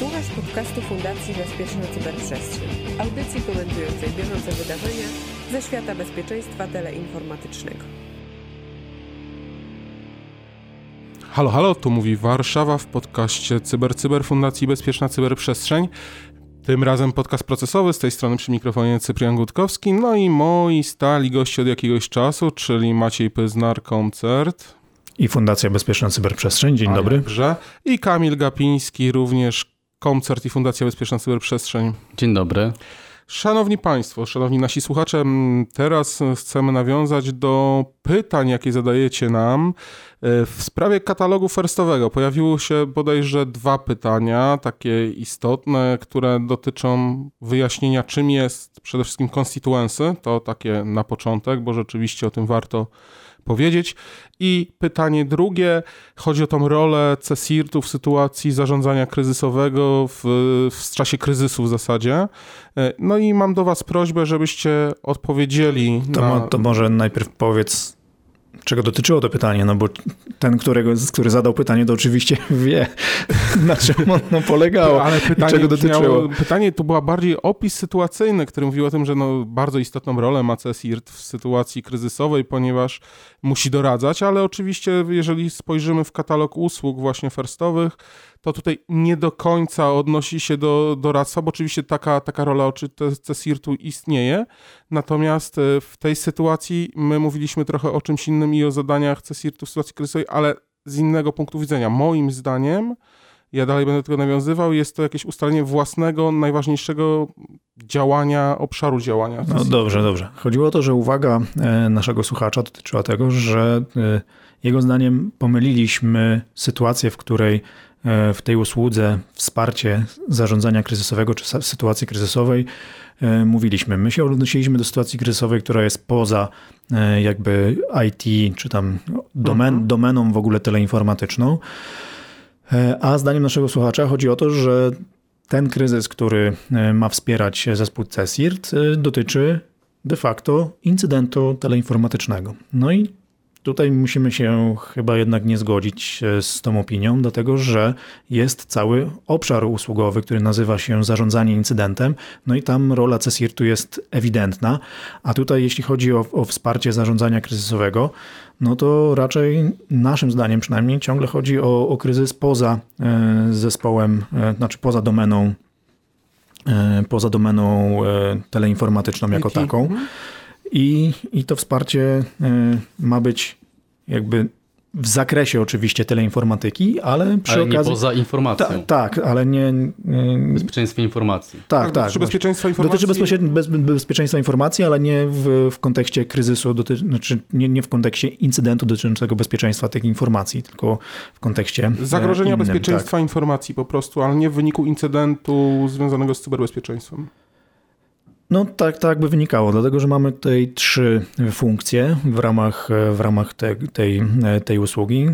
Słuchasz podcastu Fundacji Bezpieczna Cyberprzestrzeń, audycji komentującej bieżące wydarzenia ze świata bezpieczeństwa teleinformatycznego. Halo, halo, tu mówi Warszawa w podcaście Cyber Cyber Fundacji Bezpieczna Cyberprzestrzeń. Tym razem podcast procesowy, z tej strony przy mikrofonie Cyprian Gutkowski, no i moi stali goście od jakiegoś czasu, czyli Maciej Pyznar, koncert. I Fundacja Bezpieczna Cyberprzestrzeń, dzień A dobry. Dobrze. I Kamil Gapiński, również koncert i Fundacja Bezpieczna Cyberprzestrzeń. Dzień dobry. Szanowni Państwo, szanowni nasi słuchacze, teraz chcemy nawiązać do pytań, jakie zadajecie nam e, w sprawie katalogu firstowego. Pojawiło się bodajże dwa pytania, takie istotne, które dotyczą wyjaśnienia, czym jest przede wszystkim constituency. To takie na początek, bo rzeczywiście o tym warto powiedzieć. I pytanie drugie, chodzi o tą rolę CSIRT-u w sytuacji zarządzania kryzysowego w, w czasie kryzysu w zasadzie. E, no i mam do Was prośbę, żebyście odpowiedzieli. To, na... to może najpierw powiedz czego dotyczyło to pytanie, no bo ten, którego, który zadał pytanie, to oczywiście wie, na czym ono polegało Ale pytanie czego dotyczyło. Miało, pytanie to była bardziej opis sytuacyjny, który mówił o tym, że no, bardzo istotną rolę ma CSIRT w sytuacji kryzysowej, ponieważ musi doradzać, ale oczywiście jeżeli spojrzymy w katalog usług właśnie firstowych, to tutaj nie do końca odnosi się do doradztwa, bo oczywiście taka, taka rola CSIRT-u istnieje, natomiast e, w tej sytuacji my mówiliśmy trochę o czymś innym i o zadaniach CSIRT-u w sytuacji kryzysowej, ale z innego punktu widzenia. Moim zdaniem, ja dalej będę do tego nawiązywał, jest to jakieś ustalenie własnego, najważniejszego działania, obszaru działania. No dobrze, dobrze. Chodziło o to, że uwaga e, naszego słuchacza dotyczyła tego, że e, jego zdaniem pomyliliśmy sytuację, w której w tej usłudze wsparcie zarządzania kryzysowego czy sytuacji kryzysowej e, mówiliśmy. My się odnosiliśmy do sytuacji kryzysowej, która jest poza e, jakby IT czy tam domen, mhm. domeną w ogóle teleinformatyczną. A zdaniem naszego słuchacza chodzi o to, że ten kryzys, który ma wspierać zespół CESIRT, dotyczy de facto incydentu teleinformatycznego. No i Tutaj musimy się chyba jednak nie zgodzić e, z tą opinią, dlatego że jest cały obszar usługowy, który nazywa się zarządzanie incydentem, no i tam rola CESIRT-u jest ewidentna, a tutaj jeśli chodzi o, o wsparcie zarządzania kryzysowego, no to raczej naszym zdaniem przynajmniej ciągle chodzi o, o kryzys poza e, zespołem, e, znaczy poza domeną, poza domeną teleinformatyczną jako taką. I, I to wsparcie ma być jakby w zakresie oczywiście teleinformatyki, ale przy ale okazji... nie poza informacją. Ta, tak, ale nie... Bezpieczeństwo informacji. Tak, tak. Dotyczy bezpieczeństwa informacji. Dotyczy bez, bezpieczeństwa informacji, ale nie w, w kontekście kryzysu, dotyczy, znaczy nie, nie w kontekście incydentu dotyczącego bezpieczeństwa tych informacji, tylko w kontekście Zagrożenia innym, bezpieczeństwa tak. informacji po prostu, ale nie w wyniku incydentu związanego z cyberbezpieczeństwem. No tak, tak by wynikało, dlatego że mamy tutaj trzy funkcje w ramach, w ramach te, tej, tej usługi.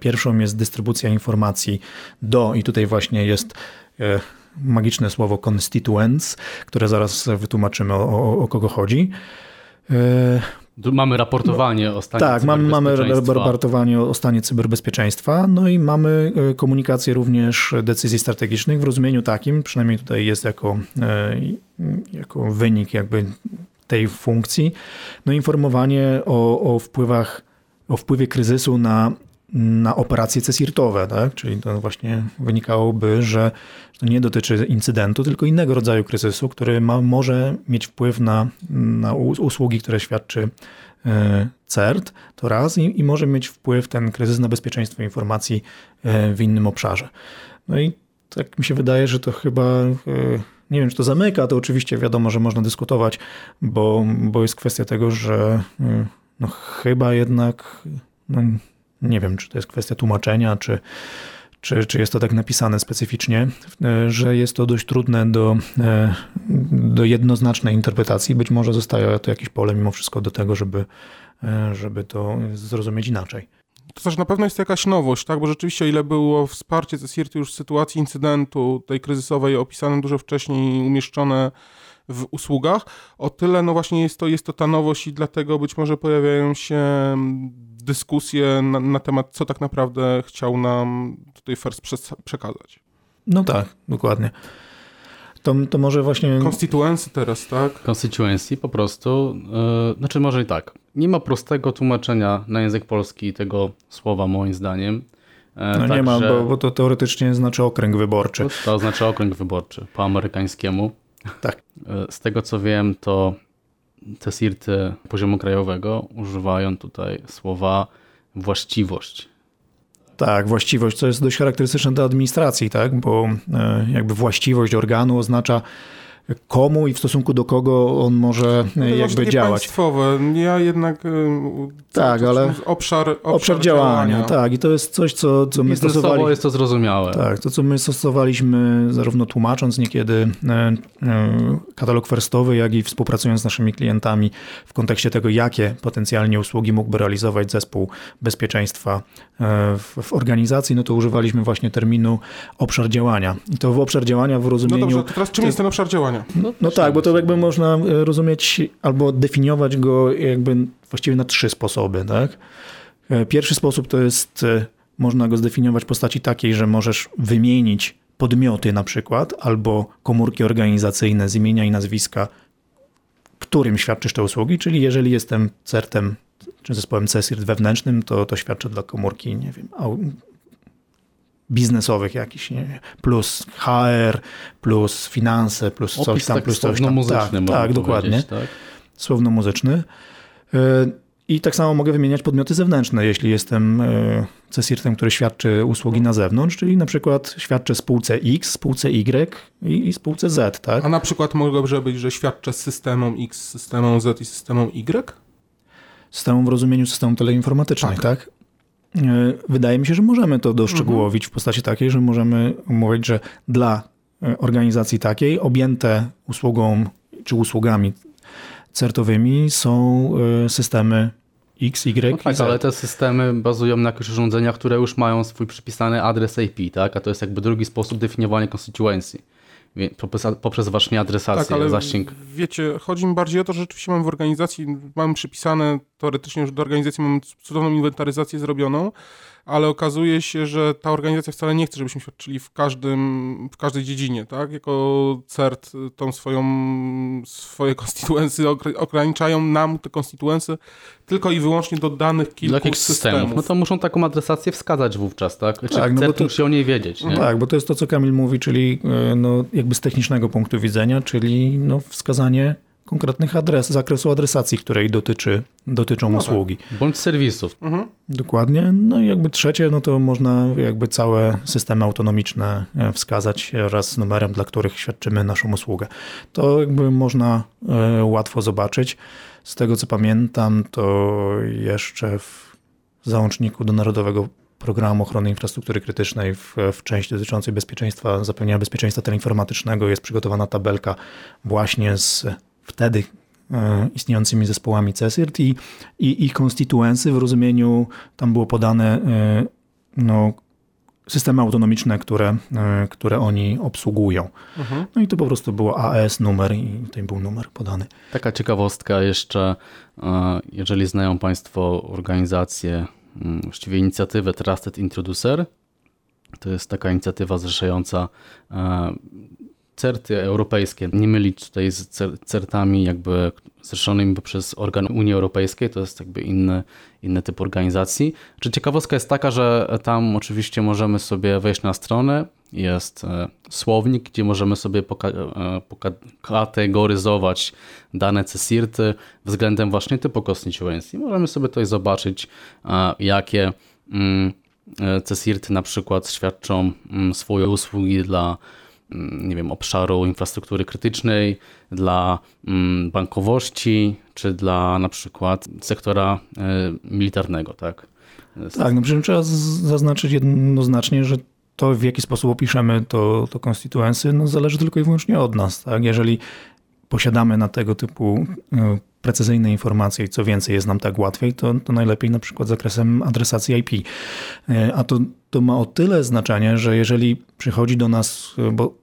Pierwszą jest dystrybucja informacji do, i tutaj właśnie jest e, magiczne słowo constituents, które zaraz wytłumaczymy o, o, o kogo chodzi. Mamy raportowanie o stanie tak, cyberbezpieczeństwa. Tak, mamy raportowanie o stanie cyberbezpieczeństwa, no i mamy e, komunikację również decyzji strategicznych w rozumieniu takim, przynajmniej tutaj jest jako, e, jako wynik jakby tej funkcji, no informowanie o, o wpływach, o wpływie kryzysu na na operacje cesirtowe, tak? czyli to właśnie wynikałoby, że to nie dotyczy incydentu, tylko innego rodzaju kryzysu, który ma, może mieć wpływ na, na usługi, które świadczy e, CERT, to raz, i, i może mieć wpływ ten kryzys na bezpieczeństwo informacji e, w innym obszarze. No i tak mi się wydaje, że to chyba e, nie wiem, czy to zamyka, to oczywiście wiadomo, że można dyskutować, bo, bo jest kwestia tego, że no, chyba jednak no, nie wiem, czy to jest kwestia tłumaczenia, czy, czy, czy jest to tak napisane specyficznie, e, że jest to dość trudne do, e, do jednoznacznej interpretacji. Być może zostaje to jakieś pole mimo wszystko do tego, żeby, e, żeby to zrozumieć inaczej. To też na pewno jest jakaś nowość, tak? Bo rzeczywiście, ile było wsparcie ze CSIRT już w sytuacji incydentu tej kryzysowej opisane dużo wcześniej, umieszczone w usługach, o tyle no właśnie jest to, jest to ta nowość i dlatego być może pojawiają się dyskusję na, na, temat, co tak naprawdę chciał nam tutaj First przekazać. No tak, dokładnie. To, to może właśnie... Constituency teraz, tak? Constituency po prostu, yy, znaczy może i tak. Nie ma prostego tłumaczenia na język polski tego słowa moim zdaniem. E, no nie ma, bo, bo, to teoretycznie znaczy okręg wyborczy. To, to oznacza okręg wyborczy po amerykańskiemu. Tak. E, z tego co wiem, to te sirty poziomu krajowego używają tutaj słowa właściwość. Tak, właściwość, co jest dość charakterystyczne dla administracji, tak? bo e, jakby właściwość organu oznacza komu i w stosunku do kogo on może no jakby działać. państwowe. Ja jednak y, tak, ale obszar, obszar, obszar działania, działania, tak i to jest coś, co, co my stosowaliśmy. jest to zrozumiałe. Tak, to co my stosowaliśmy zarówno tłumacząc niekiedy e, e, katalog werstowy, jak i współpracując z naszymi klientami w kontekście tego, jakie potencjalnie usługi mógłby realizować zespół bezpieczeństwa e, w, w organizacji, no to używaliśmy właśnie terminu obszar działania. I to w obszar działania w rozumieniu... No dobrze, teraz czym jest ten obszar działania? No, no tak, bo to jakby można e, rozumieć albo definiować go jakby właściwie na trzy sposoby. Tak? E, pierwszy sposób to jest, e, można go zdefiniować w postaci takiej, że możesz wymienić podmioty na przykład, albo komórki organizacyjne z imienia i nazwiska, którym świadczysz te usługi, czyli jeżeli jestem CERT-em czy zespołem CESIRT wewnętrznym, to, to świadczę dla komórki, nie wiem, biznesowych jakiś, nie? plus HR, plus finanse, plus Opis coś tam, tak plus coś tam. Tak, tak dokładnie. Tak? Słowno-muzyczny. E, I tak samo mogę wymieniać podmioty zewnętrzne, jeśli jestem e, CSIRT-em, który świadczy usługi na zewnątrz, czyli na przykład świadczę spółce X, spółce Y i, i spółce Z. Tak? A na przykład mogłoby być, że świadczę z systemem X, systemem Z i systemem Y? Systemem w rozumieniu systemu teleinformatycznych, tak? tak? E, wydaje mi się, że możemy to doszczegółowić w postaci takiej, że możemy mówić, że dla e, organizacji takiej objęte usługą czy usługami certowymi są e, systemy X, Y no tak, ale te systemy bazują na jakichś urządzeniach, które już mają swój przypisany adres IP, tak? A to jest jakby drugi sposób definiowania constituency poprzez właśnie adresację, tak, ale zasięg. Wiecie, chodzi mi bardziej o to, że rzeczywiście mam w organizacji, mam przypisane teoretycznie już do organizacji, mam cudowną inwentaryzację zrobioną, ale okazuje się, że ta organizacja wcale nie chce, żebyśmy świadczyli w, każdym, w każdej dziedzinie, tak? Jako CERT tą swoją, swoje konstytuencje ograniczają nam te konstytuencje tylko i wyłącznie do danych kilku systemów. systemów. No to muszą taką adresację wskazać wówczas, tak? Czy tak, no to, musi o niej wiedzieć, nie? Tak, bo to jest to, co Kamil mówi, czyli e, no, jakby z technicznego punktu widzenia, czyli no, wskazanie konkretnych adres, zakresu adresacji, której dotyczy, dotyczą no tak. usługi. Bądź serwisów. Mhm. Dokładnie. No i jakby trzecie, no to można jakby całe systemy autonomiczne e, wskazać wraz z numerem, dla których świadczymy naszą usługę. To jakby można e, łatwo zobaczyć. Z tego co pamiętam, to jeszcze w załączniku do Narodowego Programu Ochrony Infrastruktury Krytycznej w, w części dotyczącej bezpieczeństwa, zapewnienia bezpieczeństwa teleinformatycznego jest przygotowana tabelka właśnie z wtedy e, istniejącymi zespołami CESIRT i, i ich konstytuensy w rozumieniu, tam było podane e, no, systemy autonomiczne, które, e, które oni obsługują. Mhm. No i to po prostu było AS numer i tutaj był numer podany. Taka ciekawostka jeszcze, jeżeli znają Państwo organizację, właściwie inicjatywę Trusted Introducer, to jest taka inicjatywa zrzeszająca certy europejskie, nie mylić tutaj z certami jakby zrzeszonymi przez organ Unii Europejskiej, to jest jakby inny, inny typ organizacji. Czy ciekawostka jest taka, że tam oczywiście możemy sobie wejść na stronę, jest e, słownik, gdzie możemy sobie pokategoryzować e, dane CSIRTy względem właśnie typu constituency. Możemy sobie tutaj zobaczyć, e, jakie mm, CSIRTy na przykład świadczą mm, swoje usługi dla nie wiem, obszaru infrastruktury krytycznej, dla mm, bankowości, czy dla na przykład sektora e, militarnego, tak? Tak, no przy czym trzeba zaznaczyć jednoznacznie, że to w jaki sposób opiszemy to, to konstytuensy, no zależy tylko i wyłącznie od nas, tak? Jeżeli posiadamy na tego typu e, precyzyjne informacje i co więcej jest nam tak łatwiej, to, to najlepiej na przykład zakresem adresacji IP. E, a to, to ma o tyle znaczenie, że jeżeli przychodzi do nas, bo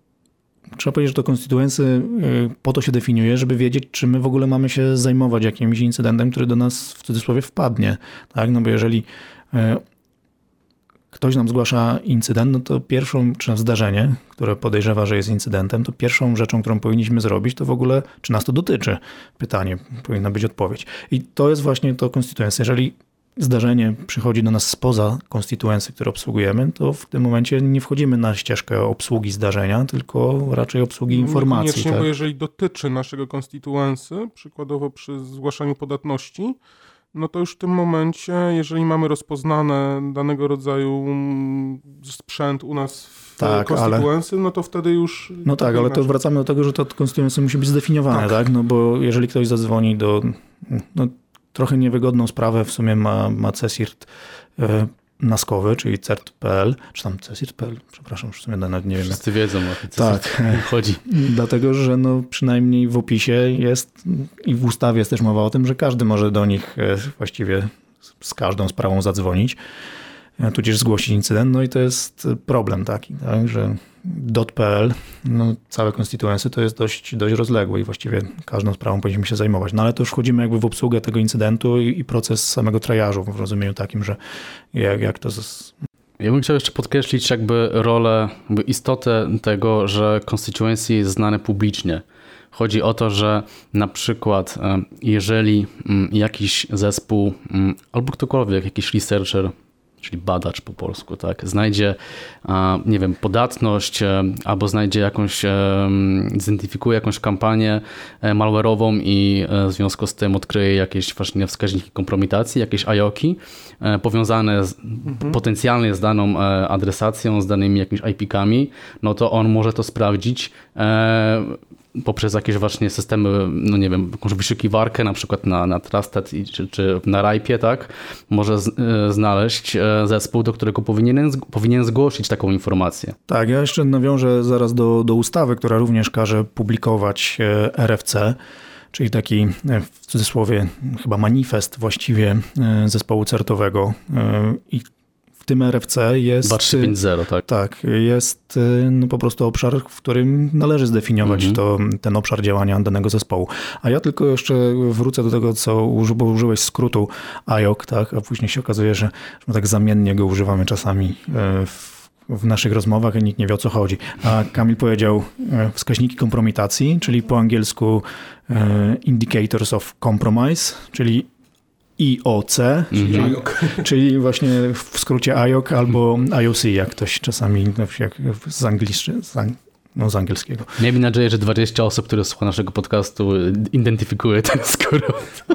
trzeba powiedzieć, że to konstytuency y, po to się definiuje, żeby wiedzieć, czy my w ogóle mamy się zajmować jakimś incydentem, który do nas w cudzysłowie wpadnie. Tak? No bo jeżeli y, ktoś nam zgłasza incydent, no to pierwszą, czy zdarzenie, które podejrzewa, że jest incydentem, to pierwszą rzeczą, którą powinniśmy zrobić, to w ogóle, czy nas to dotyczy? Pytanie, powinna być odpowiedź. I to jest właśnie to konstytuencja. Jeżeli zdarzenie przychodzi do nas spoza konstytuencji, które obsługujemy, to w tym momencie nie wchodzimy na ścieżkę obsługi zdarzenia, tylko raczej obsługi informacji. Niekoniecznie, tak? bo jeżeli dotyczy naszego konstytuency, przykładowo przy zgłaszaniu podatności, no to już w tym momencie, jeżeli mamy rozpoznane danego rodzaju mm, sprzęt u nas w Tak, konstytuency, no to wtedy już... No tak, ale to inaczej. wracamy do tego, że to konstytucja musi być zdefiniowane, Tak. tak? No bo jeżeli ktoś zadzwoni do no, trochę niewygodną sprawę, w sumie ma, ma CESIRT e, naskowy, czyli CERT.pl, czy tam CESIRT.pl, przepraszam, już w sumie nawet nie wiem. Wszyscy wiedzą o co Tak. chodzi. Dlatego, że no, przynajmniej w opisie jest i w ustawie jest też mowa o tym, że każdy może do nich e, właściwie z każdą sprawą zadzwonić, tudzież zgłosić incydent. No i to jest problem taki, tak, że .pl, no, całe konstytuencje to jest dość, dość rozległe i właściwie każdą sprawą powinniśmy się zajmować. No ale to już wchodzimy jakby w obsługę tego incydentu i, i proces samego triażu w rozumieniu takim, że jak, jak to z, Ja bym chciał jeszcze podkreślić jakby rolę, jakby istotę tego, że constituency jest znane publicznie. Chodzi o to, że na przykład e, jeżeli mm, jakiś zespół mm, albo ktokolwiek, jakiś researcher, czyli badacz po polsku, tak, znajdzie, nie wiem, podatność e, albo znajdzie jakąś, e, zidentyfikuje jakąś kampanię e, malware'ową i w związku z tym odkryje jakieś właśnie wskaźniki kompromitacji, jakieś IOKI powiązane z, potencjalnie z daną adresacją, z danymi jakimiś IP-kami, no to on może to sprawdzić poprzez jakieś właśnie systemy, no nie wiem, jakąś wyszukiwarkę na przykład na, na Trusted czy, czy na Rajpie, tak? Może z, e, znaleźć e, zespół, do którego powinien, powinien zgłosić taką informację. Tak, ja jeszcze nawiążę zaraz do, do ustawy, która również każe publikować e, RFC, czyli taki w cudzysłowie chyba manifest właściwie zespołu certowego. I tym RFC jest. 2350, tak? Tak, jest e, no, po prostu obszar, w którym należy zdefiniować Mhm. to, ten obszar działania danego zespołu. A ja tylko jeszcze wrócę do tego, co uży, bo użyłeś skrótu IOC, tak, a później się okazuje, że, my tak zamiennie go używamy czasami e, w, w naszych rozmowach i nikt nie wie o co chodzi. A Kamil powiedział wskaźniki kompromitacji, czyli po angielsku Indicators of Compromise, czyli IOC, Mhm. czyli właśnie w skrócie IOC albo IOC, jak ktoś czasami no, jak z, angliszy, z, ang, no, z angielskiego. Miejmy nadzieję, że 20 osób, które słucha naszego podcastu, identyfikuje ten skrót.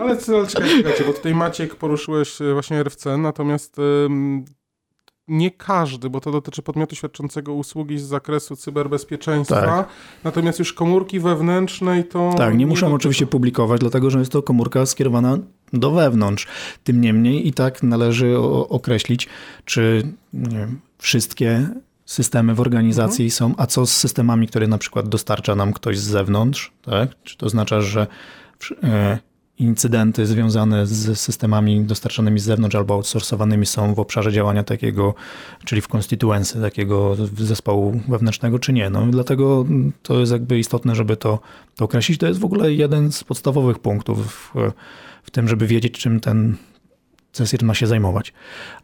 Ale co- czekajcie, czekajcie, bo tutaj Maciek poruszyłeś e, właśnie RFC, natomiast nie każdy, bo to dotyczy podmiotu świadczącego usługi z zakresu cyberbezpieczeństwa, Tak. natomiast już komórki wewnętrznej to... Tak, nie muszą dotyczy. oczywiście publikować, dlatego że jest to komórka skierowana do wewnątrz. Tym niemniej i tak należy określić, czy nie wiem, wszystkie systemy w organizacji są, a co z systemami, które na przykład dostarcza nam ktoś z zewnątrz, tak? Czy to oznacza, że przy- e, incydenty związane z systemami dostarczanymi z zewnątrz albo outsourcowanymi są w obszarze działania takiego, czyli w konstytuencji takiego zespołu wewnętrznego, czy nie. No, dlatego to jest jakby istotne, żeby to, to określić. To jest w ogóle jeden z podstawowych punktów w, w tym, żeby wiedzieć, czym ten CESIR ma się zajmować.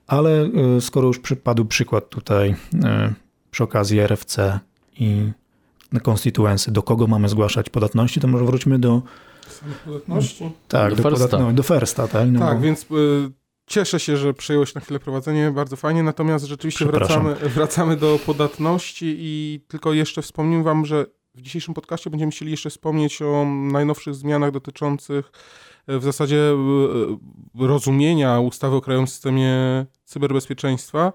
Ale y, skoro już przypadł przykład tutaj y, przy okazji RFC i konstytuency, do kogo mamy zgłaszać podatności, to może wróćmy do, Samych podatności. tak, Do do, Firsta. podatno- do Firsta. Tak, no, Tak, bo- więc y, cieszę się, że przyjąłeś na chwilę prowadzenie, bardzo fajnie, natomiast rzeczywiście wracamy, wracamy do podatności i tylko jeszcze wspomnę wam, że w dzisiejszym podcaście będziemy chcieli jeszcze wspomnieć o najnowszych zmianach dotyczących e, w zasadzie e, rozumienia ustawy o krajowym systemie cyberbezpieczeństwa.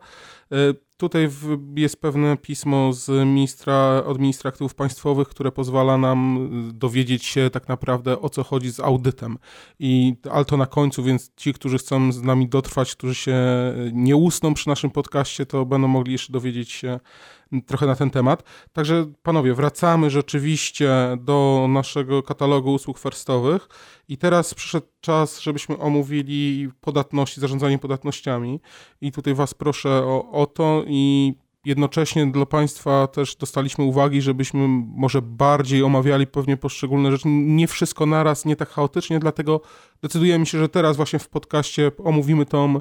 Tutaj jest pewne pismo z ministra, od ministra aktywów państwowych, które pozwala nam e, dowiedzieć się tak naprawdę o co chodzi z audytem. I, ale to na końcu, więc ci, którzy chcą z nami dotrwać, którzy się nie usną przy naszym podcaście, to będą mogli jeszcze dowiedzieć się trochę na ten temat. Także panowie, wracamy rzeczywiście do naszego katalogu usług firstowych i teraz przyszedł czas, żebyśmy omówili podatności, zarządzanie podatnościami i tutaj was proszę o, o to i jednocześnie dla Państwa też dostaliśmy uwagi, żebyśmy może bardziej omawiali pewnie poszczególne rzeczy. Nie wszystko naraz, nie tak chaotycznie, dlatego decydujemy się, że teraz właśnie w podcaście omówimy tą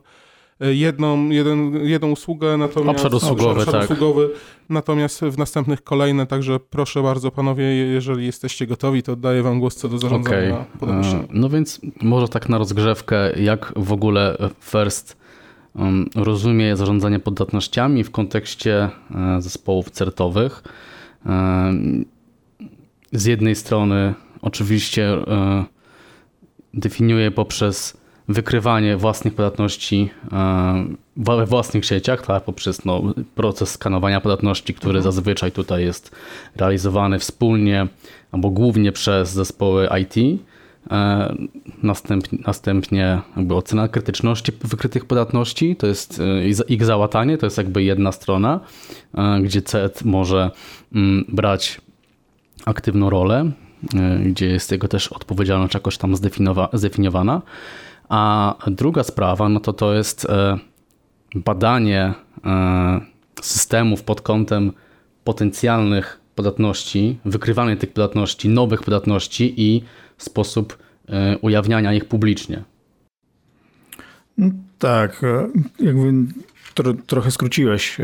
jedną, jeden, jedną usługę, natomiast Obszar usługowy, obszar tak. usługowy, natomiast w następnych kolejne, także proszę bardzo panowie, jeżeli jesteście gotowi, to oddaję wam głos co do zarządzania okay. E, No więc może tak na rozgrzewkę, jak w ogóle First um, rozumie zarządzanie podatnościami w kontekście e, zespołów certowych. E, Z jednej strony oczywiście e, definiuje poprzez wykrywanie własnych podatności e, we własnych sieciach, tak, poprzez no, proces skanowania podatności, który zazwyczaj tutaj jest realizowany wspólnie albo głównie przez zespoły IT. E, Następnie, następnie jakby ocena krytyczności wykrytych podatności, to jest e, ich- załatanie, to jest jakby jedna strona, gdzie CET może mm, brać aktywną rolę, gdzie jest jego też odpowiedzialność jakoś tam zdefinowa- zdefiniowana. A druga sprawa, no to to jest e, badanie e, systemów pod kątem potencjalnych podatności, wykrywanie tych podatności, nowych podatności i sposób e, ujawniania ich publicznie. No Tak, jakby tro, trochę skróciłeś.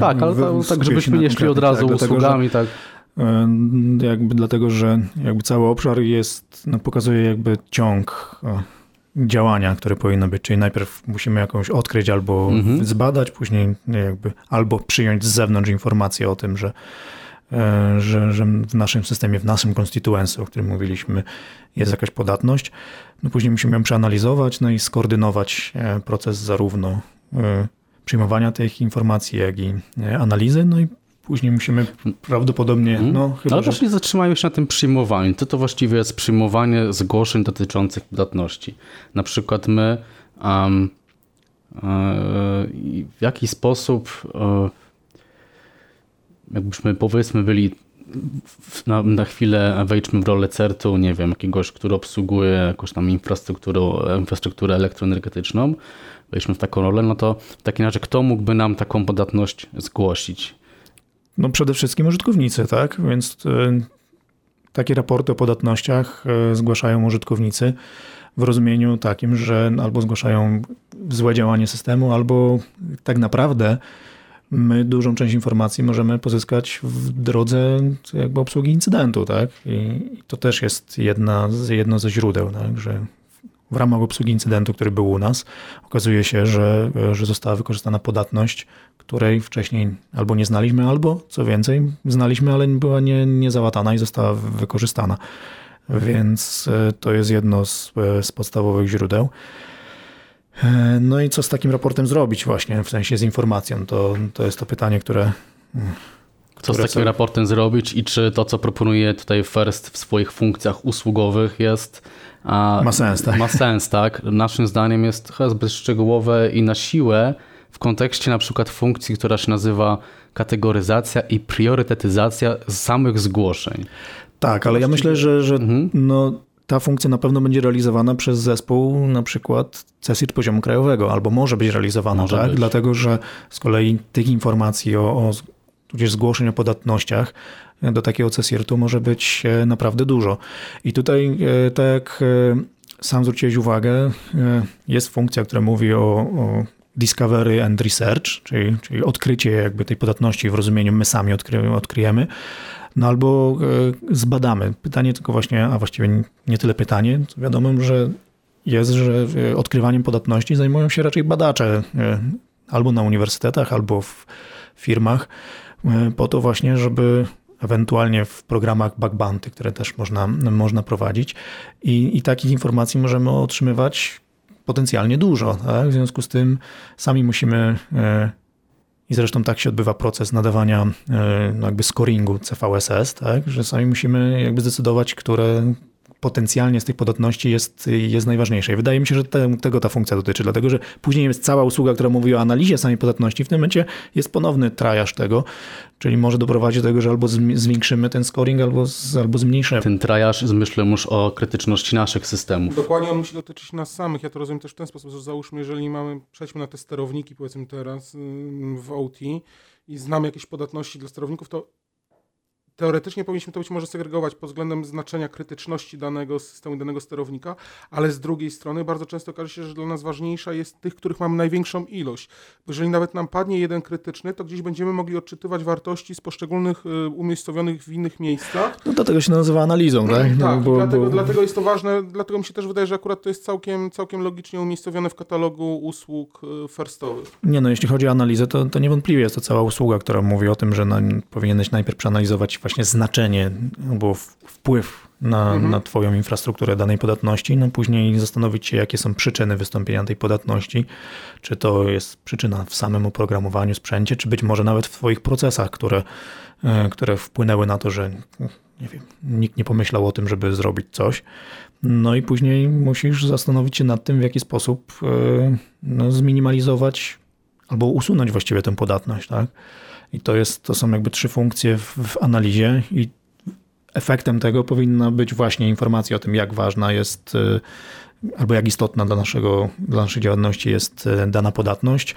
tak, ale to, tak, żebyśmy nie szli od konkretnych, razu tak, dlatego, że- usługami, tak. Jakby dlatego, że jakby cały obszar jest, no, pokazuje jakby ciąg działania, które powinno być. Czyli najpierw musimy jakąś odkryć albo Mhm. zbadać, później jakby albo przyjąć z zewnątrz informację o tym, że, e, że, że w naszym systemie, w naszym konstytuencji, o którym mówiliśmy, jest jakaś podatność. No później musimy ją przeanalizować, no i skoordynować e, proces zarówno e, przyjmowania tych informacji, jak i analizy, no i później musimy prawdopodobnie, Mhm. no chyba, Ale że... właśnie zatrzymajmy się na tym przyjmowaniu. Co to właściwie jest przyjmowanie zgłoszeń dotyczących podatności? Na przykład my um, e, w jaki sposób e, jakbyśmy powiedzmy byli na, na chwilę wejdźmy w rolę CERT-u, nie wiem, jakiegoś, który obsługuje jakąś tam infrastrukturę, infrastrukturę elektroenergetyczną, wejdźmy w taką rolę, no to w takim razie kto mógłby nam taką podatność zgłosić? No przede wszystkim użytkownicy, tak? Więc e, takie raporty o podatnościach e, zgłaszają użytkownicy w rozumieniu takim, że albo zgłaszają złe działanie systemu, albo tak naprawdę my dużą część informacji możemy pozyskać w drodze jakby obsługi incydentu, tak? I to też jest jedna, jedno ze źródeł, tak? Że w ramach obsługi incydentu, który był u nas, okazuje się, że, że została wykorzystana podatność, której wcześniej albo nie znaliśmy, albo co więcej, znaliśmy, ale była nie, niezałatana i została wykorzystana. Więc e, to jest jedno z, e, z podstawowych źródeł. E, No i co z takim raportem zrobić właśnie, w sensie z informacją? To, to jest to pytanie, które... Co z takim raportem zrobić i czy to, co proponuje tutaj First w swoich funkcjach usługowych jest... Ma sens, tak? Ma sens, tak. Naszym zdaniem jest trochę zbyt szczegółowe i na siłę w kontekście na przykład funkcji, która się nazywa kategoryzacja i priorytetyzacja samych zgłoszeń. Tak, ale ja myślę, że, że Mhm. no, ta funkcja na pewno będzie realizowana przez zespół na przykład CESIT poziomu krajowego, albo może być realizowana, Może tak? być. Dlatego, że z kolei tych informacji o, o tudzież zgłoszeń o podatnościach do takiego CESIRT-u może być e, naprawdę dużo. I tutaj, e, tak jak e, sam zwróciłeś uwagę, jest funkcja, która mówi o, o discovery and research, czyli, czyli odkrycie jakby tej podatności w rozumieniu my sami odkry, odkryjemy, no albo zbadamy. Pytanie tylko właśnie, a właściwie nie tyle pytanie, wiadomo, że jest, że odkrywaniem podatności zajmują się raczej badacze albo na uniwersytetach, albo w firmach, po to właśnie, żeby ewentualnie w programach bounty, które też można, można prowadzić i, i takich informacji możemy otrzymywać potencjalnie dużo. Tak? W związku z tym sami musimy e, i zresztą tak się odbywa proces nadawania e, no jakby scoringu CVSS, tak? że sami musimy jakby zdecydować, które potencjalnie z tych podatności jest, jest najważniejsze. I wydaje mi się, że te, tego ta funkcja dotyczy, dlatego że później jest cała usługa, która mówi o analizie samej podatności. W tym momencie jest ponowny trajaż tego, czyli może doprowadzić do tego, że albo zwiększymy ten scoring, albo, z, albo zmniejszymy. Ten trajaż myślę już o krytyczności naszych systemów. Dokładnie on musi dotyczyć nas samych. Ja to rozumiem też w ten sposób, że załóżmy, jeżeli mamy, przejdźmy na te sterowniki, powiedzmy teraz w OT i znamy jakieś podatności dla sterowników, to teoretycznie powinniśmy to być może segregować pod względem znaczenia krytyczności danego systemu, danego sterownika, ale z drugiej strony bardzo często okaże się, że dla nas ważniejsza jest tych, których mamy największą ilość. Bo jeżeli nawet nam padnie jeden krytyczny, to gdzieś będziemy mogli odczytywać wartości z poszczególnych y, umiejscowionych w innych miejscach. No dlatego się nazywa analizą, tak? No, tak, bo, dlatego, bo... dlatego jest to ważne, dlatego mi się też wydaje, że akurat to jest całkiem, całkiem logicznie umiejscowione w katalogu usług y, firstowych. Nie no, jeśli chodzi o analizę, to, to niewątpliwie jest to cała usługa, która mówi o tym, że na, powinieneś najpierw przeanalizować właśnie znaczenie albo wpływ na, mhm. na twoją infrastrukturę danej podatności, no później zastanowić się, jakie są przyczyny wystąpienia tej podatności, czy to jest przyczyna w samym oprogramowaniu, sprzęcie, czy być może nawet w twoich procesach, które, e, które wpłynęły na to, że nie wiem, nikt nie pomyślał o tym, żeby zrobić coś. No i później musisz zastanowić się nad tym, w jaki sposób e, no, zminimalizować albo usunąć właściwie tę podatność, tak? I to, jest, to są jakby trzy funkcje w, w analizie i efektem tego powinna być właśnie informacja o tym, jak ważna jest y, albo jak istotna dla, naszego, dla naszej działalności jest y, dana podatność,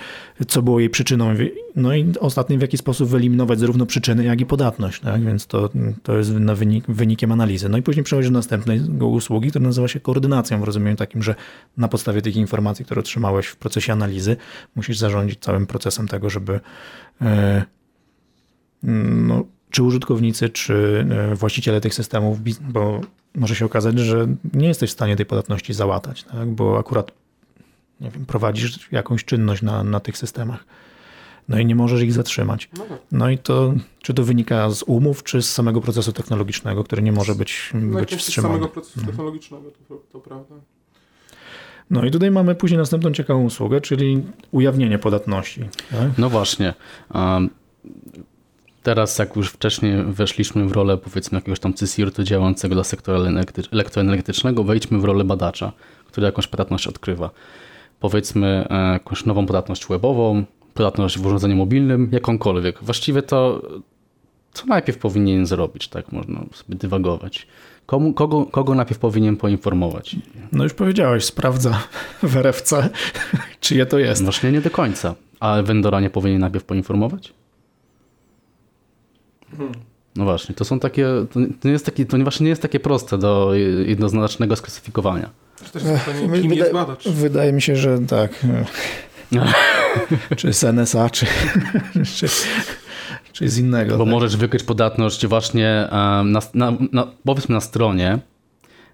co było jej przyczyną, no i ostatnim w jaki sposób wyeliminować zarówno przyczyny, jak i podatność. Tak? Więc to, to jest wynik, wynikiem analizy. No i później przechodzi do następnej usługi, która nazywa się koordynacją w rozumieniu takim, że na podstawie tych informacji, które otrzymałeś w procesie analizy, musisz zarządzić całym procesem tego, żeby e, no, czy użytkownicy, czy e, właściciele tych systemów, bo może się okazać, że nie jesteś w stanie tej podatności załatać, tak? bo akurat nie wiem, prowadzisz jakąś czynność na, na tych systemach. No i nie możesz ich zatrzymać. No, no i to, czy to wynika z umów, czy z samego procesu technologicznego, który nie może być, być wstrzymany. Z samego procesu mhm. technologicznego, to, to prawda. No i tutaj mamy później następną ciekawą usługę, czyli ujawnienie podatności. Tak? No właśnie. Um, teraz, jak już wcześniej weszliśmy w rolę powiedzmy jakiegoś tam CSIRT działającego dla sektora elektroenergetycznego, wejdźmy w rolę badacza, który jakąś podatność odkrywa. Powiedzmy e, jakąś nową podatność webową, podatność w urządzeniu mobilnym, jakąkolwiek. Właściwie to co najpierw powinien zrobić, tak można sobie dywagować. Komu, kogo, kogo najpierw powinien poinformować? No już powiedziałeś, sprawdza w RFC, czyje to jest. Właśnie nie do końca. A vendora nie powinien najpierw poinformować? No właśnie, to są takie, to nie jest takie, to właśnie nie jest takie proste do jednoznacznego sklasyfikowania. Pytanie, kim jest badacz? Wydaje mi się, że tak. czy z NSA, czy, czy, czy z innego. Bo tak? możesz wykryć podatność właśnie na, na, na, powiedzmy na stronie,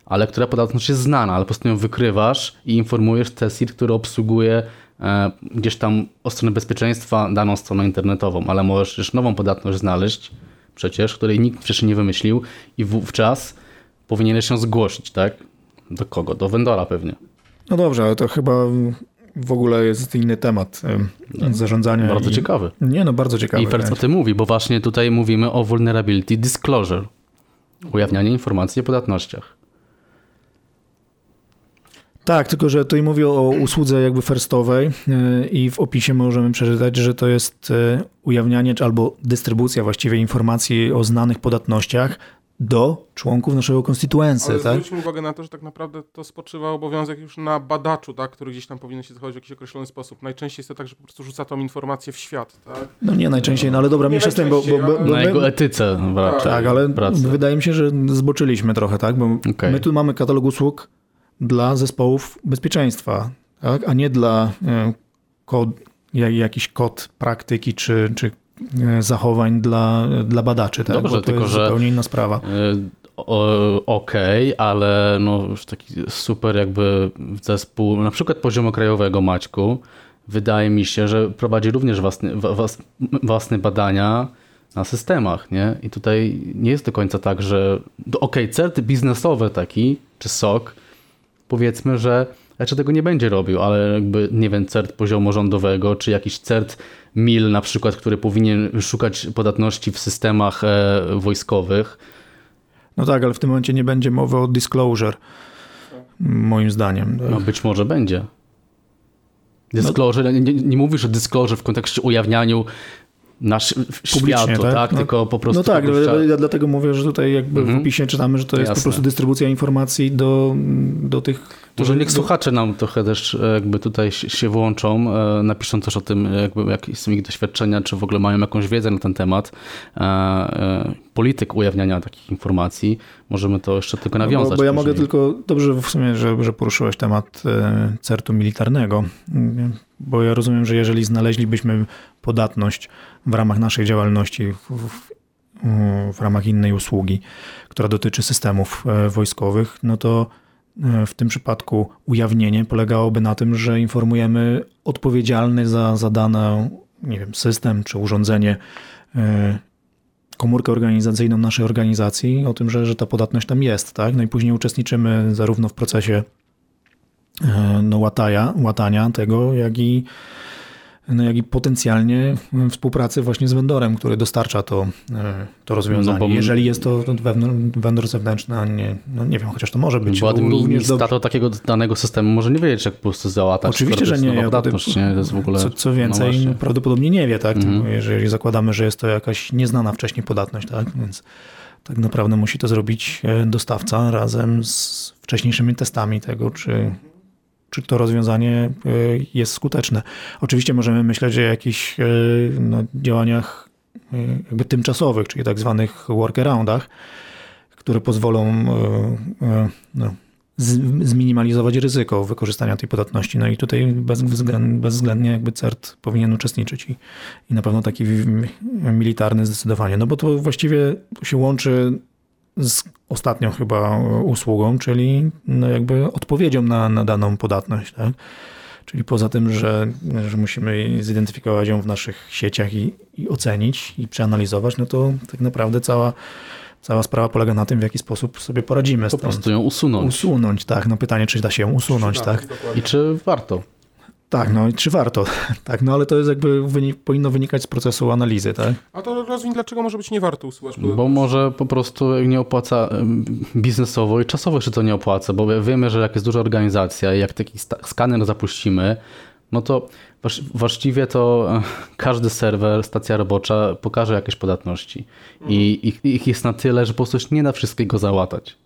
ale która podatność jest znana, ale po prostu ją wykrywasz i informujesz TESIR, który obsługuje gdzieś tam o stronę bezpieczeństwa daną stronę internetową, ale możesz też nową podatność znaleźć przecież, której nikt wcześniej nie wymyślił i wówczas powinieneś się zgłosić, tak? Do kogo? Do vendora pewnie. No dobrze, ale to chyba w ogóle jest inny temat no, zarządzania. Bardzo i... ciekawy. Nie, no bardzo ciekawy. I Ferc o tym mówi, bo właśnie tutaj mówimy o vulnerability disclosure. Ujawnianie informacji o podatnościach. Tak, tylko że tutaj mówię o usłudze jakby firstowej e, i w opisie możemy przeczytać, że to jest e, ujawnianie albo dystrybucja właściwie informacji o znanych podatnościach do członków naszego konstytuency. Ale tak? zwróćmy uwagę na to, że tak naprawdę to spoczywa obowiązek już na badaczu, tak, który gdzieś tam powinien się zachować w jakiś określony sposób. Najczęściej jest to tak, że po prostu rzuca tą informację w świat. Tak? No nie najczęściej, no ale dobra, mniejsza z tym, bo, bo, bo, bo Na jego etyce. Tak, tak ale pracy. wydaje mi się, że zboczyliśmy trochę, tak, bo okay. my tu mamy katalog usług dla zespołów bezpieczeństwa, tak? a nie dla e, kod, jakiś kod praktyki czy, czy e, zachowań dla, dla badaczy. Tak? Dobrze, to tylko jest że zupełnie inna sprawa. E, okej, okay, ale no już taki super jakby zespół, na przykład poziomu krajowego Maćku, wydaje mi się, że prowadzi również własne, własne badania na systemach, nie? I tutaj nie jest do końca tak, że okej, okay, cert biznesowy taki, czy SOC, powiedzmy, że raczej tego nie będzie robił, ale jakby, nie wiem, cert poziomu rządowego, czy jakiś cert MIL na przykład, który powinien szukać podatności w systemach e, wojskowych. No tak, ale w tym momencie nie będzie mowy o disclosure, moim zdaniem. No być może będzie. Disclosure, no, nie, nie mówisz o disclosure w kontekście ujawnianiu nasz światu, tak? tak? No, Tylko po prostu... No tak, ja dlatego mówię, że tutaj jakby w mhm. opisie czytamy, że to jest Jasne. po prostu dystrybucja informacji do, do tych Może niech słuchacze nam trochę też e, jakby tutaj się włączą, e, napiszą coś o tym, jakby jakie są ich doświadczenia, czy w ogóle mają jakąś wiedzę na ten temat. E, polityk ujawniania takich informacji. Możemy to jeszcze tylko nawiązać. No bo, bo ja mogę tylko, dobrze w sumie, że, że poruszyłeś temat certu militarnego, bo ja rozumiem, że jeżeli znaleźlibyśmy podatność w ramach naszej działalności w, w, ramach innej usługi, która dotyczy systemów wojskowych, no to E, w tym przypadku ujawnienie polegałoby na tym, że informujemy odpowiedzialny za, za dany nie wiem, system czy urządzenie, e, komórkę organizacyjną naszej organizacji o tym, że, że ta podatność tam jest. Tak? No i później uczestniczymy zarówno w procesie e, no, łatania, łatania tego, jak i no jak i potencjalnie współpracy właśnie z vendorem, który dostarcza to, e, to rozwiązanie. No bo, Jeżeli jest to vendor zewnętrzny, a nie, no nie wiem, chociaż to może być. Bo administrator do... takiego danego systemu może nie wiedzieć, jak po prostu załatać. Oczywiście, że nie. Ja podatność, nie? To jest w ogóle, co, co więcej, no prawdopodobnie nie wie, tak? Mhm. Jeżeli zakładamy, że jest to jakaś nieznana wcześniej podatność, tak? Więc tak naprawdę musi to zrobić e, dostawca razem z wcześniejszymi testami tego, czy czy to rozwiązanie e, jest skuteczne. Oczywiście możemy myśleć o jakichś e, no, działaniach e, jakby tymczasowych, czyli tak zwanych workaroundach, które pozwolą no, zminimalizować ryzyko wykorzystania tej podatności. No i tutaj bezwzględnie jakby CERT powinien uczestniczyć i, i na pewno taki militarny zdecydowanie. No bo to właściwie się łączy z ostatnią chyba usługą, czyli no jakby odpowiedzią na, na daną podatność. Tak? Czyli poza tym, że, że musimy zidentyfikować ją w naszych sieciach i, i ocenić i przeanalizować, no to tak naprawdę cała, cała sprawa polega na tym, w jaki sposób sobie poradzimy. Po prostu ją usunąć. Usunąć, tak. No pytanie, czy da się ją usunąć, tak? I czy warto? Tak, no i czy warto? Tak, no ale to jest jakby wynik, powinno wynikać z procesu analizy, tak? A to rozwiń, dlaczego może być nie warto usuwać? Bo może po prostu nie opłaca biznesowo i czasowo się to nie opłaca, bo wiemy, że jak jest duża organizacja i jak taki skaner zapuścimy, no to właściwie to e, każdy serwer, stacja robocza pokaże jakieś podatności. I ich, ich jest na tyle, że po prostu nie da wszystkiego załatać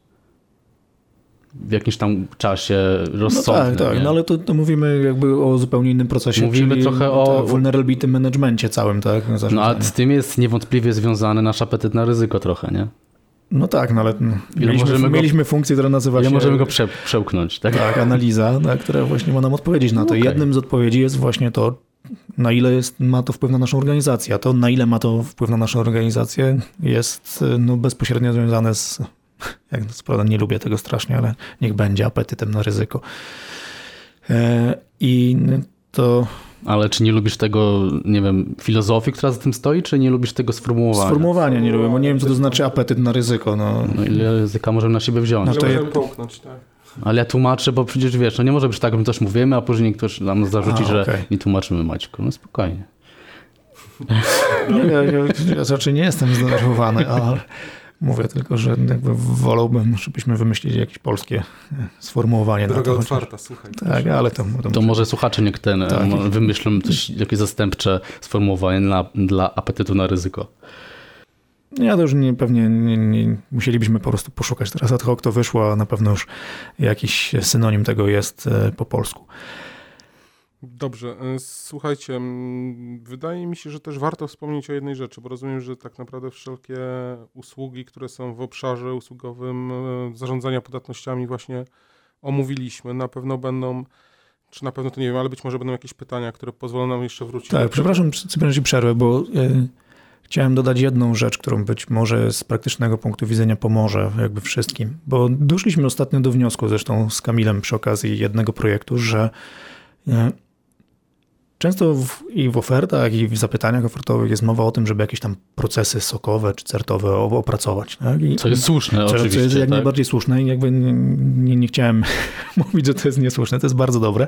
w jakimś tam czasie rozsądnym. No tak, tak, no ale to, to, mówimy jakby o zupełnie innym procesie. Mówimy trochę o vulnerability managementie całym, tak? No a z tym jest niewątpliwie związany nasz apetyt na ryzyko trochę, nie? No tak, no ale mieliśmy, go, mieliśmy funkcję, która nazywa się... możemy go prze, przełknąć, tak? Tak, analiza, tak, która właśnie ma nam odpowiedzieć na to. Okay. Jednym z odpowiedzi jest właśnie to, na ile jest, ma to wpływ na naszą organizację. A to, na ile ma to wpływ na naszą organizację, jest no, bezpośrednio związane z jak co prawda nie lubię tego strasznie, ale niech będzie apetytem na ryzyko. E, I to. Ale czy nie lubisz tego, nie wiem, filozofii, która za tym stoi, czy nie lubisz tego sformułowania? Sformułowania nie lubię, bo nie wiem, co to znaczy apetyt na ryzyko. No, no ile ryzyka możemy na siebie wziąć? No to możemy połknąć, tak. Ale ja tłumaczę, bo przecież wiesz, no nie może być tak, że my coś mówimy, a później ktoś nam zarzuci, A, okay. że nie tłumaczymy Maćku. No spokojnie. Nie, ja, ja, ja raczej nie jestem zdenerwowany, ale Mówię tylko, że jakby wolałbym, żebyśmy wymyślili jakieś polskie e, sformułowanie. Droga na to, otwarta, słuchaj. Tak, ale to... To, to może słuchacze niech ten, e, tak. wymyślą coś, jakieś zastępcze sformułowanie dla, dla apetytu na ryzyko. Ja to już nie, pewnie nie, nie, musielibyśmy po prostu poszukać teraz ad hoc, to wyszło, a na pewno już jakiś synonim tego jest e, po polsku. Dobrze, e, słuchajcie, wydaje mi się, że też warto wspomnieć o jednej rzeczy, bo rozumiem, że tak naprawdę wszelkie usługi, które są w obszarze usługowym e, zarządzania podatnościami właśnie omówiliśmy, na pewno będą, czy na pewno to nie wiem, ale być może będą jakieś pytania, które pozwolą nam jeszcze wrócić. Tak, przepraszam, że przerwę, bo y, chciałem dodać jedną rzecz, którą być może z praktycznego punktu widzenia pomoże jakby wszystkim, bo doszliśmy ostatnio do wniosku, zresztą z Kamilem przy okazji jednego projektu, że Często w, i w ofertach, i w zapytaniach ofertowych jest mowa o tym, żeby jakieś tam procesy sokowe czy certowe opracować. Tak? I, co jest słuszne, co, oczywiście. Co jest jak tak? najbardziej słuszne i jakby nie, nie, nie, chciałem mówić, że to jest niesłuszne, to jest bardzo dobre.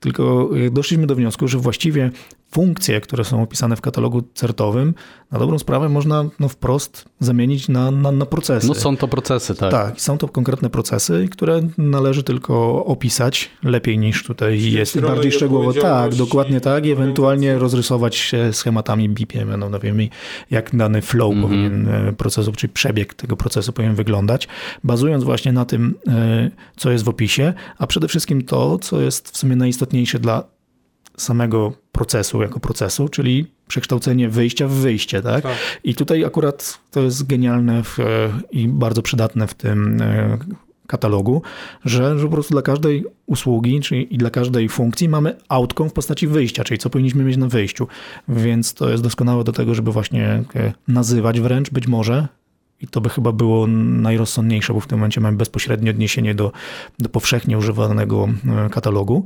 Tylko doszliśmy do wniosku, że właściwie funkcje, które są opisane w katalogu certowym, na dobrą sprawę można no, wprost zamienić na, na, na procesy. No są to procesy, tak. Tak, są to konkretne procesy, które należy tylko opisać lepiej niż tutaj jest, rolę bardziej szczegółowo. Tak, dokładnie tak, i ewentualnie rozrysować się schematami BIP-iem, no wiemy jak dany flow Mhm. powinien e, procesu, czyli przebieg tego procesu powinien wyglądać, bazując właśnie na tym, e, co jest w opisie, a przede wszystkim to, co jest w sumie najistotniejsze dla samego procesu jako procesu, czyli przekształcenie wyjścia w wyjście, tak? Tak. I tutaj akurat to jest genialne w, e, i bardzo przydatne w tym e, katalogu, że, że po prostu dla każdej usługi, czyli i dla każdej funkcji mamy outcome w postaci wyjścia, czyli co powinniśmy mieć na wyjściu. Więc to jest doskonałe do tego, żeby właśnie e, nazywać wręcz być może i to by chyba było najrozsądniejsze, bo w tym momencie mamy bezpośrednie odniesienie do, do powszechnie używanego katalogu.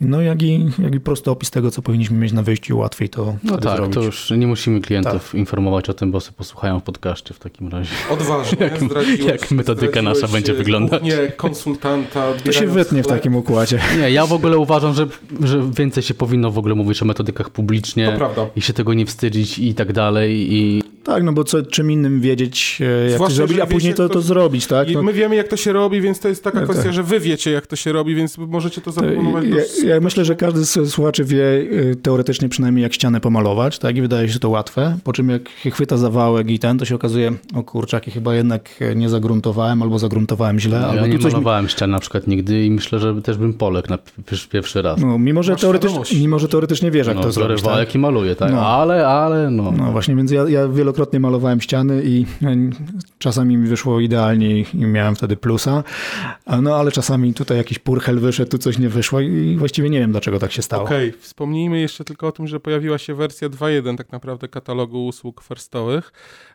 No jak i, jak i prosty opis tego, co powinniśmy mieć na wyjściu, łatwiej to No tak, zrobić. to już nie musimy klientów Tak. informować o tym, bo sobie posłuchają w podcaście w takim razie. Odważnie Jak- jak metodyka nasza będzie wyglądać. głównie konsultanta. To się wytnie w takim układzie. Nie, ja w ogóle uważam, że, że więcej się powinno w ogóle mówić o metodykach publicznie To prawda. i się tego nie wstydzić i tak dalej. I Tak, no bo co, czym innym wiedzieć, e, jak Zwłaszcza, to zrobić, a później wiecie, to, to- to zrobić, tak? I No, my wiemy, jak to się robi, więc to jest taka No kwestia, tak. że wy wiecie, jak to się robi, więc możecie to to zaproponować. ja, do- ja myślę, że każdy z słuchaczy wie e, teoretycznie przynajmniej jak ścianę pomalować, tak? I wydaje się to łatwe, po czym jak chwyta zawałek i ten, to się okazuje, o kurczaki, chyba jednak e, nie zagruntowałem, albo zagruntowałem źle, albo ja nie coś mi malowałem ścian na przykład nigdy i myślę, że też bym poległ na pierwszy, raz. No, mimo, że świadomość. mimo, że teoretycznie wiesz, jak no, to zrobić. biorę Tak? wałek i maluję, tak? No. Ale, ale, no. No właśnie, więc ja, ja wielokrotnie malowałem ściany i e, czasami mi wyszło idealnie i miałem wtedy plusa, no ale czasami tutaj jakiś purchel wyszedł, tu coś nie wyszło i właściwie nie wiem, dlaczego tak się stało. Okej, wspomnijmy jeszcze tylko o tym, że pojawiła się wersja 2.1 tak naprawdę katalogu usług firstowych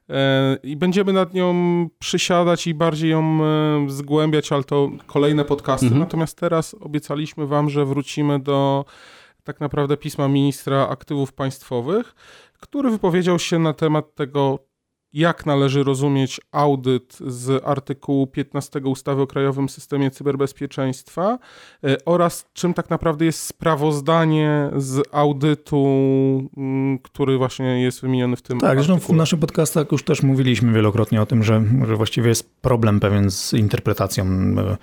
e, i będziemy nad nią przysiadać i bardziej ją e, zgłębiać, ale to kolejne podcasty. Mhm. Natomiast teraz obiecaliśmy wam, że wrócimy do tak naprawdę pisma ministra aktywów państwowych, który wypowiedział się na temat tego, jak należy rozumieć audyt z artykułu 15 ustawy o Krajowym Systemie Cyberbezpieczeństwa e, oraz czym tak naprawdę jest sprawozdanie z audytu, mm, który właśnie jest wymieniony w tym Tak, zresztą w artykule. naszych podcastach już też mówiliśmy wielokrotnie o tym, że, że właściwie jest problem pewien z interpretacją e,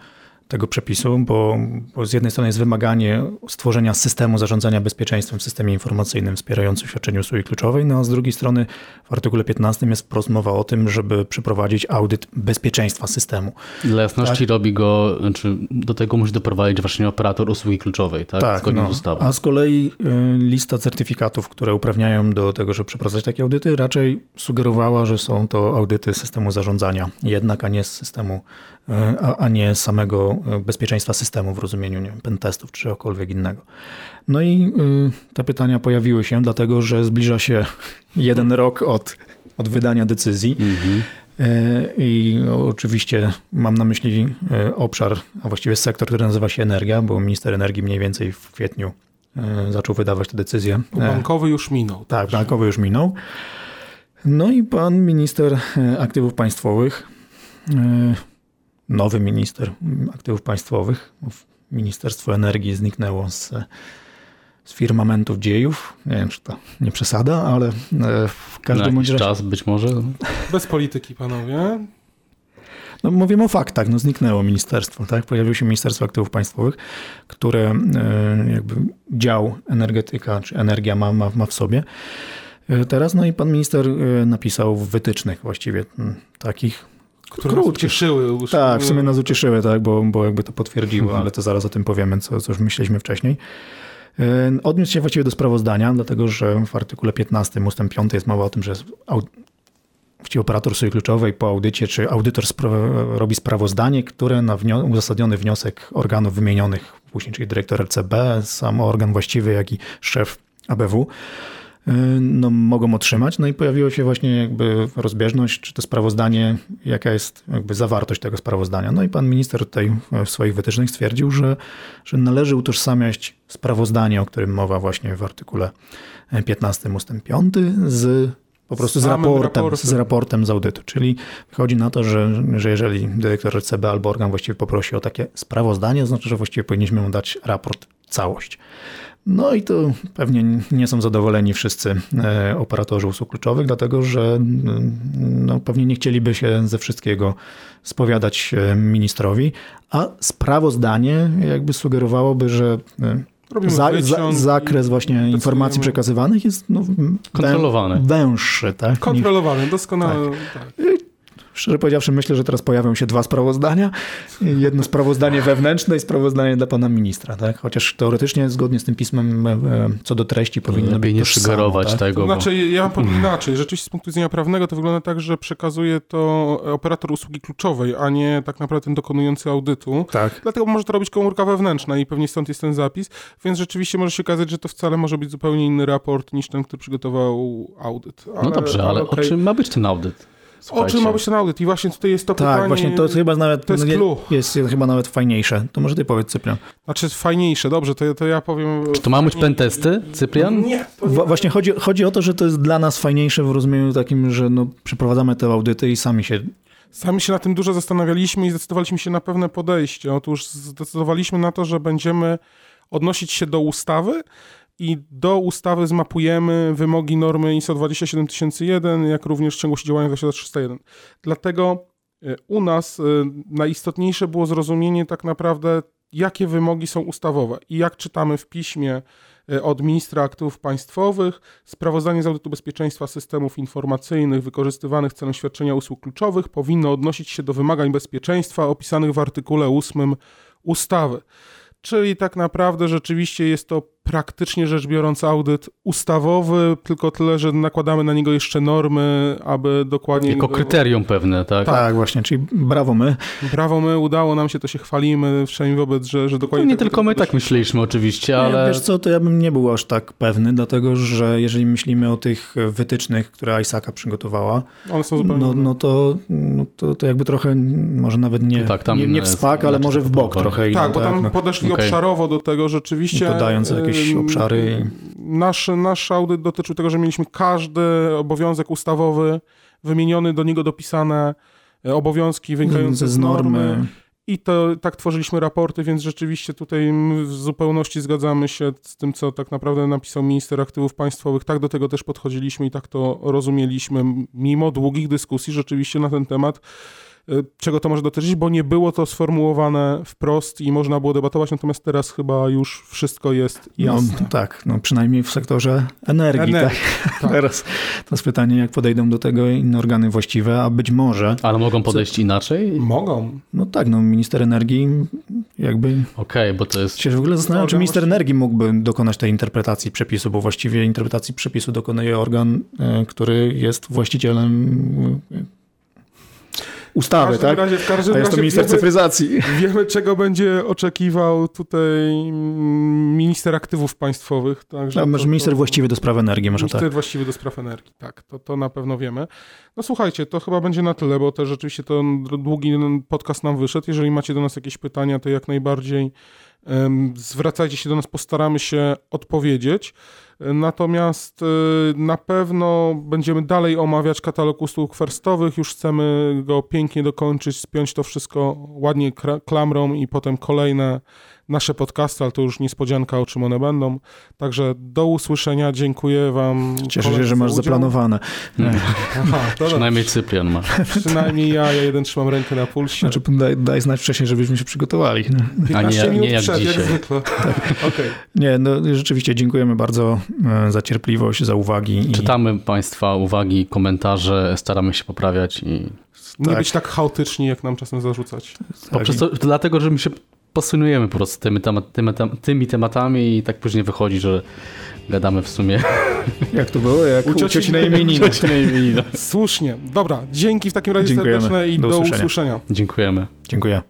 tego przepisu, bo, bo z jednej strony jest wymaganie stworzenia systemu zarządzania bezpieczeństwem w systemie informacyjnym wspierającym świadczenie usługi kluczowej, no a z drugiej strony w artykule 15 jest wprost mowa o tym, żeby przeprowadzić audyt bezpieczeństwa systemu. Dla jasności Tak. robi go, znaczy do tego musi doprowadzić właśnie operator usługi kluczowej, tak? Zgodnie no. z ustawą. A z kolei y, lista certyfikatów, które uprawniają do tego, żeby przeprowadzać takie audyty, raczej sugerowała, że są to audyty systemu zarządzania, jednak, a nie z systemu, y, a, a nie samego y, bezpieczeństwa systemu w rozumieniu nie wiem, pentestów czy czegokolwiek innego. No i y, te pytania pojawiły się, dlatego że zbliża się jeden rok od, od wydania decyzji. Mhm. E, I oczywiście mam na myśli e, obszar, a właściwie sektor, który nazywa się energia, bo minister energii mniej więcej w kwietniu e, zaczął wydawać te decyzje. E, Bankowy już minął. Tak, bankowy już minął. No i pan minister e, aktywów państwowych, e, nowy minister aktywów państwowych, Ministerstwo Energii zniknęło z, z firmamentów dziejów. Nie wiem, czy to nie przesada, ale e, w Na każdym razie czas być może. Bez polityki, panowie. No, mówimy o faktach, no zniknęło ministerstwo, tak? Pojawiło się Ministerstwo Aktywów Państwowych, które e, jakby dział energetyka czy energia ma, ma, ma w sobie. E, Teraz, no i pan minister napisał w wytycznych właściwie takich. Które nas Krótkie. ucieszyły. Już, Tak, w sumie nas ucieszyły, tak, bo, bo jakby to potwierdziło, ale to zaraz o tym powiemy, co, co już myśleliśmy wcześniej. E, Odniósł się właściwie do sprawozdania, dlatego że w artykule 15 ustęp 5 jest mowa o tym, że właściwie operator usługi kluczowej po audycie, czy audytor spra- robi sprawozdanie, które na wnio- uzasadniony wniosek organów wymienionych później, czyli dyrektor LCB, sam organ właściwy, jak i szef ABW, no, mogą otrzymać. No i pojawiła się właśnie jakby rozbieżność, czy to sprawozdanie, jaka jest jakby zawartość tego sprawozdania. No i pan minister tutaj w swoich wytycznych stwierdził, że, że należy utożsamiać sprawozdanie, o którym mowa właśnie w artykule 15 ust. 5 z po prostu z raportem, raportem. z raportem z audytu. Czyli wychodzi na to, że, że jeżeli dyrektor RCB albo organ właściwie poprosi o takie sprawozdanie, to znaczy, że właściwie powinniśmy mu dać raport całość. No i to pewnie nie są zadowoleni wszyscy e, operatorzy usług kluczowych, dlatego że no, pewnie nie chcieliby się ze wszystkiego spowiadać e, ministrowi, a sprawozdanie jakby sugerowałoby, że e, za, za, zakres właśnie decydujemy. informacji przekazywanych jest no, wę- Kontrolowany. węższy. Tak? Kontrolowany, doskonale. Tak. Szczerze powiedziawszy, myślę, że teraz pojawią się dwa sprawozdania. Jedno sprawozdanie wewnętrzne i sprawozdanie dla pana ministra. Tak? Chociaż teoretycznie, zgodnie z tym pismem, e, e, co do treści powinno Lepiej być nie sugerować tak? tego. To bo- znaczy, ja powiem inaczej. Rzeczywiście z punktu widzenia prawnego to wygląda tak, że przekazuje to operator usługi kluczowej, a nie tak naprawdę ten dokonujący audytu. Tak. Dlatego może to robić komórka wewnętrzna i pewnie stąd jest ten zapis, więc rzeczywiście może się okazać, że to wcale może być zupełnie inny raport niż ten, który przygotował audyt. No dobrze, ale o okej. czym ma być ten audyt? O Słuchajcie. czym ma być ten audyt? I właśnie tutaj jest to Tak, pytanie... właśnie to chyba nawet to jest no, clue. jest chyba nawet fajniejsze. To może ty powiedz, Cyprian. Znaczy fajniejsze, dobrze, to, to ja powiem... Czy to ma być pentesty, Cyprian? Nie, to nie. Wa- Właśnie chodzi, chodzi o to, że to jest dla nas fajniejsze w rozumieniu takim, że no, przeprowadzamy te audyty i sami się Sami się na tym dużo zastanawialiśmy i zdecydowaliśmy się na pewne podejście. Otóż zdecydowaliśmy na to, że będziemy odnosić się do ustawy i do ustawy zmapujemy wymogi normy ISO 27001, jak również ciągłość działania 27301. Dlatego y, u nas y, najistotniejsze było zrozumienie tak naprawdę, jakie wymogi są ustawowe i jak czytamy w piśmie y, od ministra aktywów państwowych sprawozdanie z audytu bezpieczeństwa systemów informacyjnych wykorzystywanych celem świadczenia usług kluczowych powinno odnosić się do wymagań bezpieczeństwa opisanych w artykule 8 ustawy. Czyli tak naprawdę rzeczywiście jest to praktycznie rzecz biorąc audyt ustawowy, tylko tyle, że nakładamy na niego jeszcze normy, aby dokładnie... Jako kryterium pewne, tak? Tak, właśnie, czyli brawo my. Brawo my, udało nam się, to się chwalimy, przynajmniej wobec, że, że No dokładnie... nie tak tylko my tak myśleliśmy oczywiście, ale Wiesz co, to ja bym nie był aż tak pewny, dlatego że jeżeli myślimy o tych wytycznych, które ISAKA przygotowała, One są zupełnie... no, no, to, no to, to jakby trochę, może nawet nie, Tak, tam nie, nie w spak, ale może w bok tak, trochę idą. Tak, bo tam no. podeszli obszarowo do tego rzeczywiście. Dodając jakieś ym, obszary. Nasz, nasz audyt dotyczył tego, że mieliśmy każdy obowiązek ustawowy, wymieniony do niego dopisane e, obowiązki wynikające z normy. normy. I to tak tworzyliśmy raporty, więc rzeczywiście tutaj w zupełności zgadzamy się z tym, co tak naprawdę napisał minister aktywów państwowych. Tak do tego też podchodziliśmy i tak to rozumieliśmy, mimo długich dyskusji rzeczywiście na ten temat, czego to może dotyczyć, bo nie było to sformułowane wprost i można było debatować, natomiast teraz chyba już wszystko jest No, jasne. tak, no przynajmniej w sektorze energii. Energii, tak? tak. Teraz to jest pytanie, jak podejdą do tego inne organy właściwe, a być może, ale mogą podejść inaczej? Mogą. no tak, no minister energii jakby Okej, bo to jest... się w ogóle zastanawiam, czy minister właściwy. energii mógłby dokonać tej interpretacji przepisu, bo właściwie interpretacji przepisu dokonuje organ, e, który jest właścicielem ustawy, każdym tak? razie, w każdym A jest to minister wiemy, cyfryzacji. wiemy, czego będzie oczekiwał tutaj minister aktywów państwowych. Także A może to- minister to- właściwy do spraw energii, może Minister tak. właściwy do spraw energii, tak, to, to na pewno wiemy. No słuchajcie, to chyba będzie na tyle, bo też rzeczywiście to długi podcast nam wyszedł. Jeżeli macie do nas jakieś pytania, to jak najbardziej em, zwracajcie się do nas, postaramy się odpowiedzieć. Natomiast y, na pewno będziemy dalej omawiać katalog usług firstowych. Już chcemy go pięknie dokończyć, spiąć to wszystko ładnie klamrą i potem kolejne nasze podcasty, ale to już niespodzianka, o czym one będą. Także do usłyszenia. Dziękuję Wam. Cieszę się, że masz udział. zaplanowane. Aha, to Przynajmniej Cyprian ma. Przynajmniej ja, ja jeden trzymam rękę na pulsie. Znaczy, daj, daj znać wcześniej, żebyśmy się przygotowali. No. 15 a nie- minut nie jak przed, dzisiaj. jak zwykle. Okej. Nie, no rzeczywiście dziękujemy bardzo za cierpliwość, za uwagi. I... Czytamy Państwa uwagi, komentarze, staramy się poprawiać i Nie Tak. być tak chaotyczni, jak nam czasem zarzucać. poprzez to, dlatego, że my się posunujemy po prostu tymi, temat, tymi, tymi tematami i tak później wychodzi, że gadamy w sumie Jak to było? Jak U u cioci cioci na na imieniny. Słusznie. Dobra, dzięki w takim razie Dziękujemy. serdeczne i Do do usłyszenia. usłyszenia. Dziękujemy. Dziękuję.